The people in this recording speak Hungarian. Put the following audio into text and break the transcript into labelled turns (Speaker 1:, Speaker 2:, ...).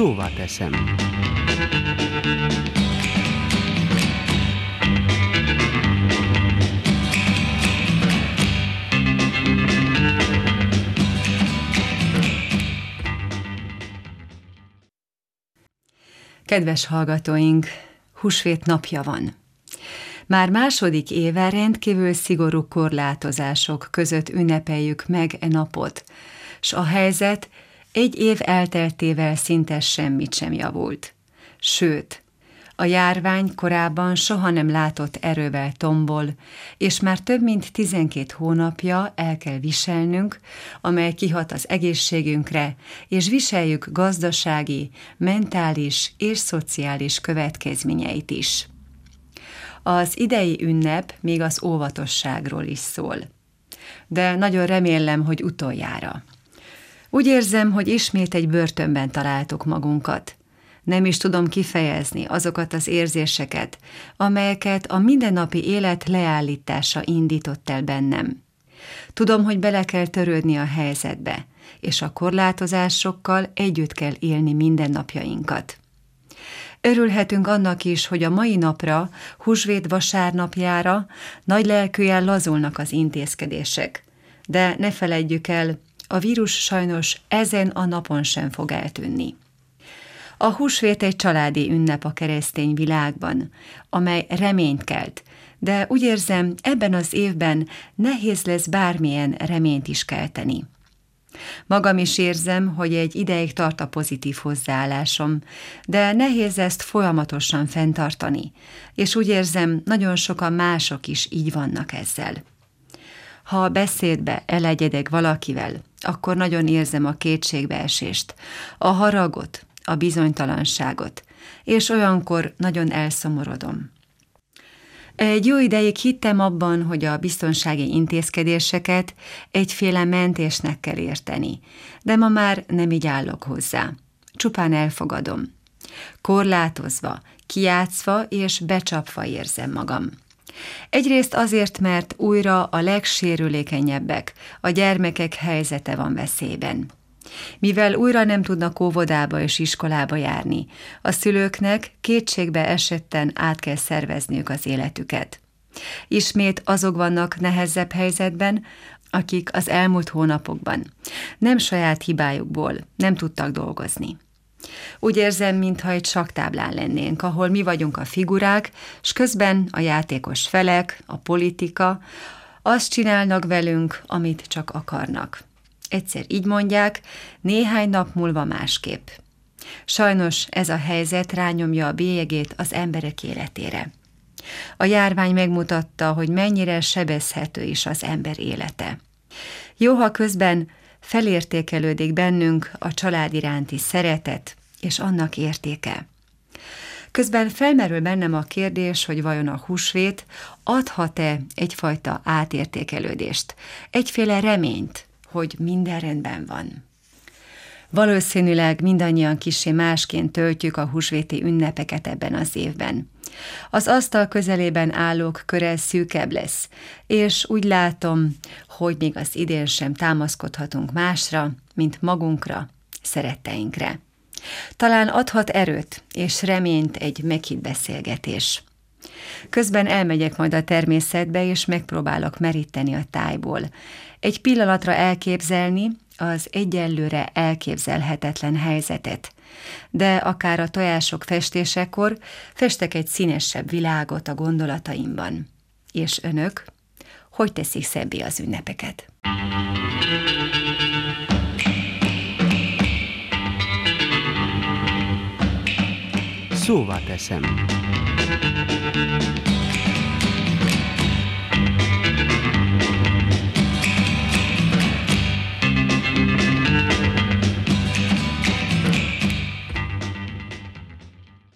Speaker 1: Szóval teszem.
Speaker 2: Kedves hallgatóink, húsvét napja van. Már második éve rendkívül szigorú korlátozások között ünnepeljük meg e napot, s a helyzet egy év elteltével szinte semmit sem javult. Sőt, a járvány korábban soha nem látott erővel tombol, és már több mint 12 hónapja el kell viselnünk, amely kihat az egészségünkre, és viseljük gazdasági, mentális és szociális következményeit is. Az idei ünnep még az óvatosságról is szól. De nagyon remélem, hogy utoljára. Úgy érzem, hogy ismét egy börtönben találtuk magunkat. Nem is tudom kifejezni azokat az érzéseket, amelyeket a mindennapi élet leállítása indított el bennem. Tudom, hogy bele kell törődni a helyzetbe, és a korlátozásokkal együtt kell élni mindennapjainkat. Örülhetünk annak is, hogy a mai napra, húsvét vasárnapjára nagy lelkűen lazulnak az intézkedések. De ne feledjük el, a vírus sajnos ezen a napon sem fog eltűnni. A húsvét egy családi ünnep a keresztény világban, amely reményt kelt, de úgy érzem, ebben az évben nehéz lesz bármilyen reményt is kelteni. Magam is érzem, hogy egy ideig tart a pozitív hozzáállásom, de nehéz ezt folyamatosan fenntartani, és úgy érzem, nagyon sokan mások is így vannak ezzel. Ha a beszédbe elegyedek valakivel, akkor nagyon érzem a kétségbeesést, a haragot, a bizonytalanságot, és olyankor nagyon elszomorodom. Egy jó ideig hittem abban, hogy a biztonsági intézkedéseket egyféle mentésnek kell érteni, de ma már nem így állok hozzá. Csupán elfogadom. Korlátozva, kiátszva és becsapva érzem magam. Egyrészt azért, mert újra a legsérülékenyebbek, a gyermekek helyzete van veszélyben. Mivel újra nem tudnak óvodába és iskolába járni, a szülőknek kétségbe esetten át kell szervezniük az életüket. Ismét azok vannak nehezebb helyzetben, akik az elmúlt hónapokban nem saját hibájukból nem tudtak dolgozni. Úgy érzem, mintha egy saktáblán lennénk, ahol mi vagyunk a figurák, és közben a játékos felek, a politika, azt csinálnak velünk, amit csak akarnak. Egyszer így mondják, néhány nap múlva másképp. Sajnos ez a helyzet rányomja a bélyegét az emberek életére. A járvány megmutatta, hogy mennyire sebezhető is az ember élete. Jó, ha közben felértékelődik bennünk a család iránti szeretet és annak értéke. Közben felmerül bennem a kérdés, hogy vajon a húsvét adhat-e egyfajta átértékelődést, egyféle reményt, hogy minden rendben van. Valószínűleg mindannyian kisé másként töltjük a húsvéti ünnepeket ebben az évben. Az asztal közelében állók köre szűkebb lesz, és úgy látom, hogy még az idén sem támaszkodhatunk másra, mint magunkra, szeretteinkre. Talán adhat erőt és reményt egy meghitt beszélgetés. Közben elmegyek majd a természetbe, és megpróbálok meríteni a tájból. Egy pillanatra elképzelni az egyelőre elképzelhetetlen helyzetet. De akár a tojások festésekor festek egy színesebb világot a gondolataimban. És önök? Hogy teszik szebbé az ünnepeket?
Speaker 1: Szóval teszem.